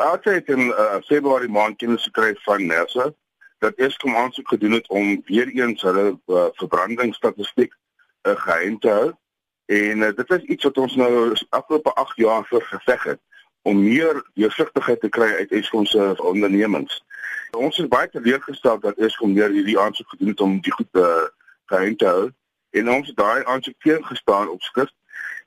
Altyd het in uh, Februarie maand kennis gekry van NERSA dat Eskom aansoek gedoen het om weer eens hulle uh, verbrandingsstatistiek uh, geheim te hou. En uh, dit is iets wat ons nou afgelope 8 jaar vir geveg het om meer deursigtigheid te kry uit Eskom se ondernemings. Ons is baie teleurgestel dat Eskom weer hierdie aansoek gedoen het om die goed uh, geheim te hou en ons het daai aansoek teen gestaan op skrift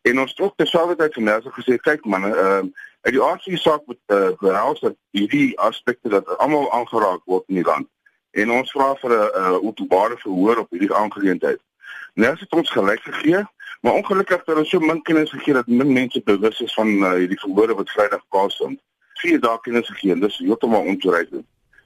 en ons het ook terselfdertyd vir mense gesê kyk man ehm uh, uit die aard van die saak moet uh, behels dat hierdie aspekte dat almal aangeraak word in die land en ons vra vir 'n uh, openbare verhoor op hierdie aangeleentheid. Nou het ons gelyk gegee, maar ongelukkig het hulle so min kennis gegee dat min mense bewus is van uh, hierdie verhore wat Vrydag plaasvind. Vier dae kennis gegee, dis heeltemal ontoereikend.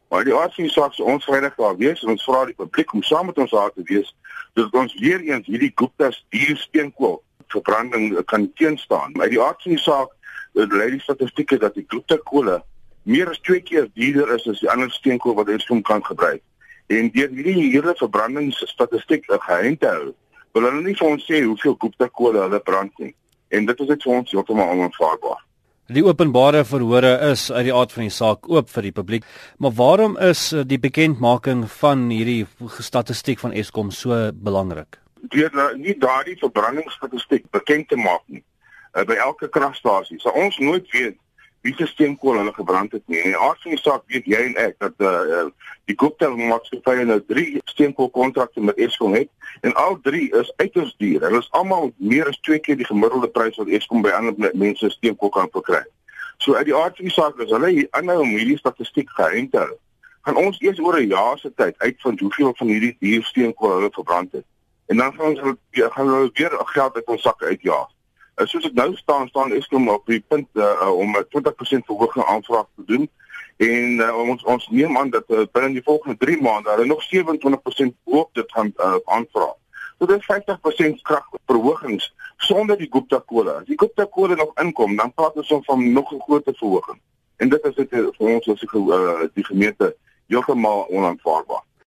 Maar die aard van die saak is ons Vrydag daar wees en ons vra die publiek om saam met ons daar te wees sodat ons weer eens hierdie Gupta's diersteenkool verbranding kan teenstaan. Uit die aard van die saak lei die statistieke dat die Gupta kole meer as 2 keer duurder is as die ander steenkool wat Eskom kan gebruik. En deur hierdie hele verbrandingsstatistiek geheim te hou, wil hulle nie vir ons sê hoeveel Gupta kole hulle brand nie. En dit is net vir ons heeltemal onaanvaarbaar. Die openbare verhore is uit die aard van die saak oop vir die publiek, maar waarom is eh, die bekendmaking van hierdie statistiek van Eskom so belangrik? Deur nie daardie verbrandingsstatistiek bekend te maak nie uh, by elke kragstasie, sal ons nooit weet wie se steenkool hulle gebrand het nie. En die aard van die saak weet jy en ek dat uh, die Gupta maatskappye nou 3 steenkoolkontrakte met Eskom het en al 3 is uiters duur. Hulle is almal meer as 2 keer die gemiddelde prys wat Eskom by ander mense steenkool kan verkry. So uit die aard van die saak is hulle aanhou om hierdie statistiek geheim te hou. Gaan ons eers oor 'n jaar se tyd uitvind hoeveel van hierdie duur steenkool hulle verbrand het. En dan gaan ons gaan hulle weer geld uit ons sakke uitjaag. Uh, soos dit nou staan, staan Eskom op die punt uh, om 'n 20% verhoging aanvraag te doen en uh, ons ons neem aan dat uh, binne die volgende 3 maande hulle nog 27% hoop dit gaan uh, aanvra. So dit is 50% kragverhogings sonder die Gupta kole. As die Gupta kole nog inkom, dan praat ons van nog 'n groter verhoging. En dit is dit vir ons as ek uh, die gemeente heeltemal onaanvaarbaar.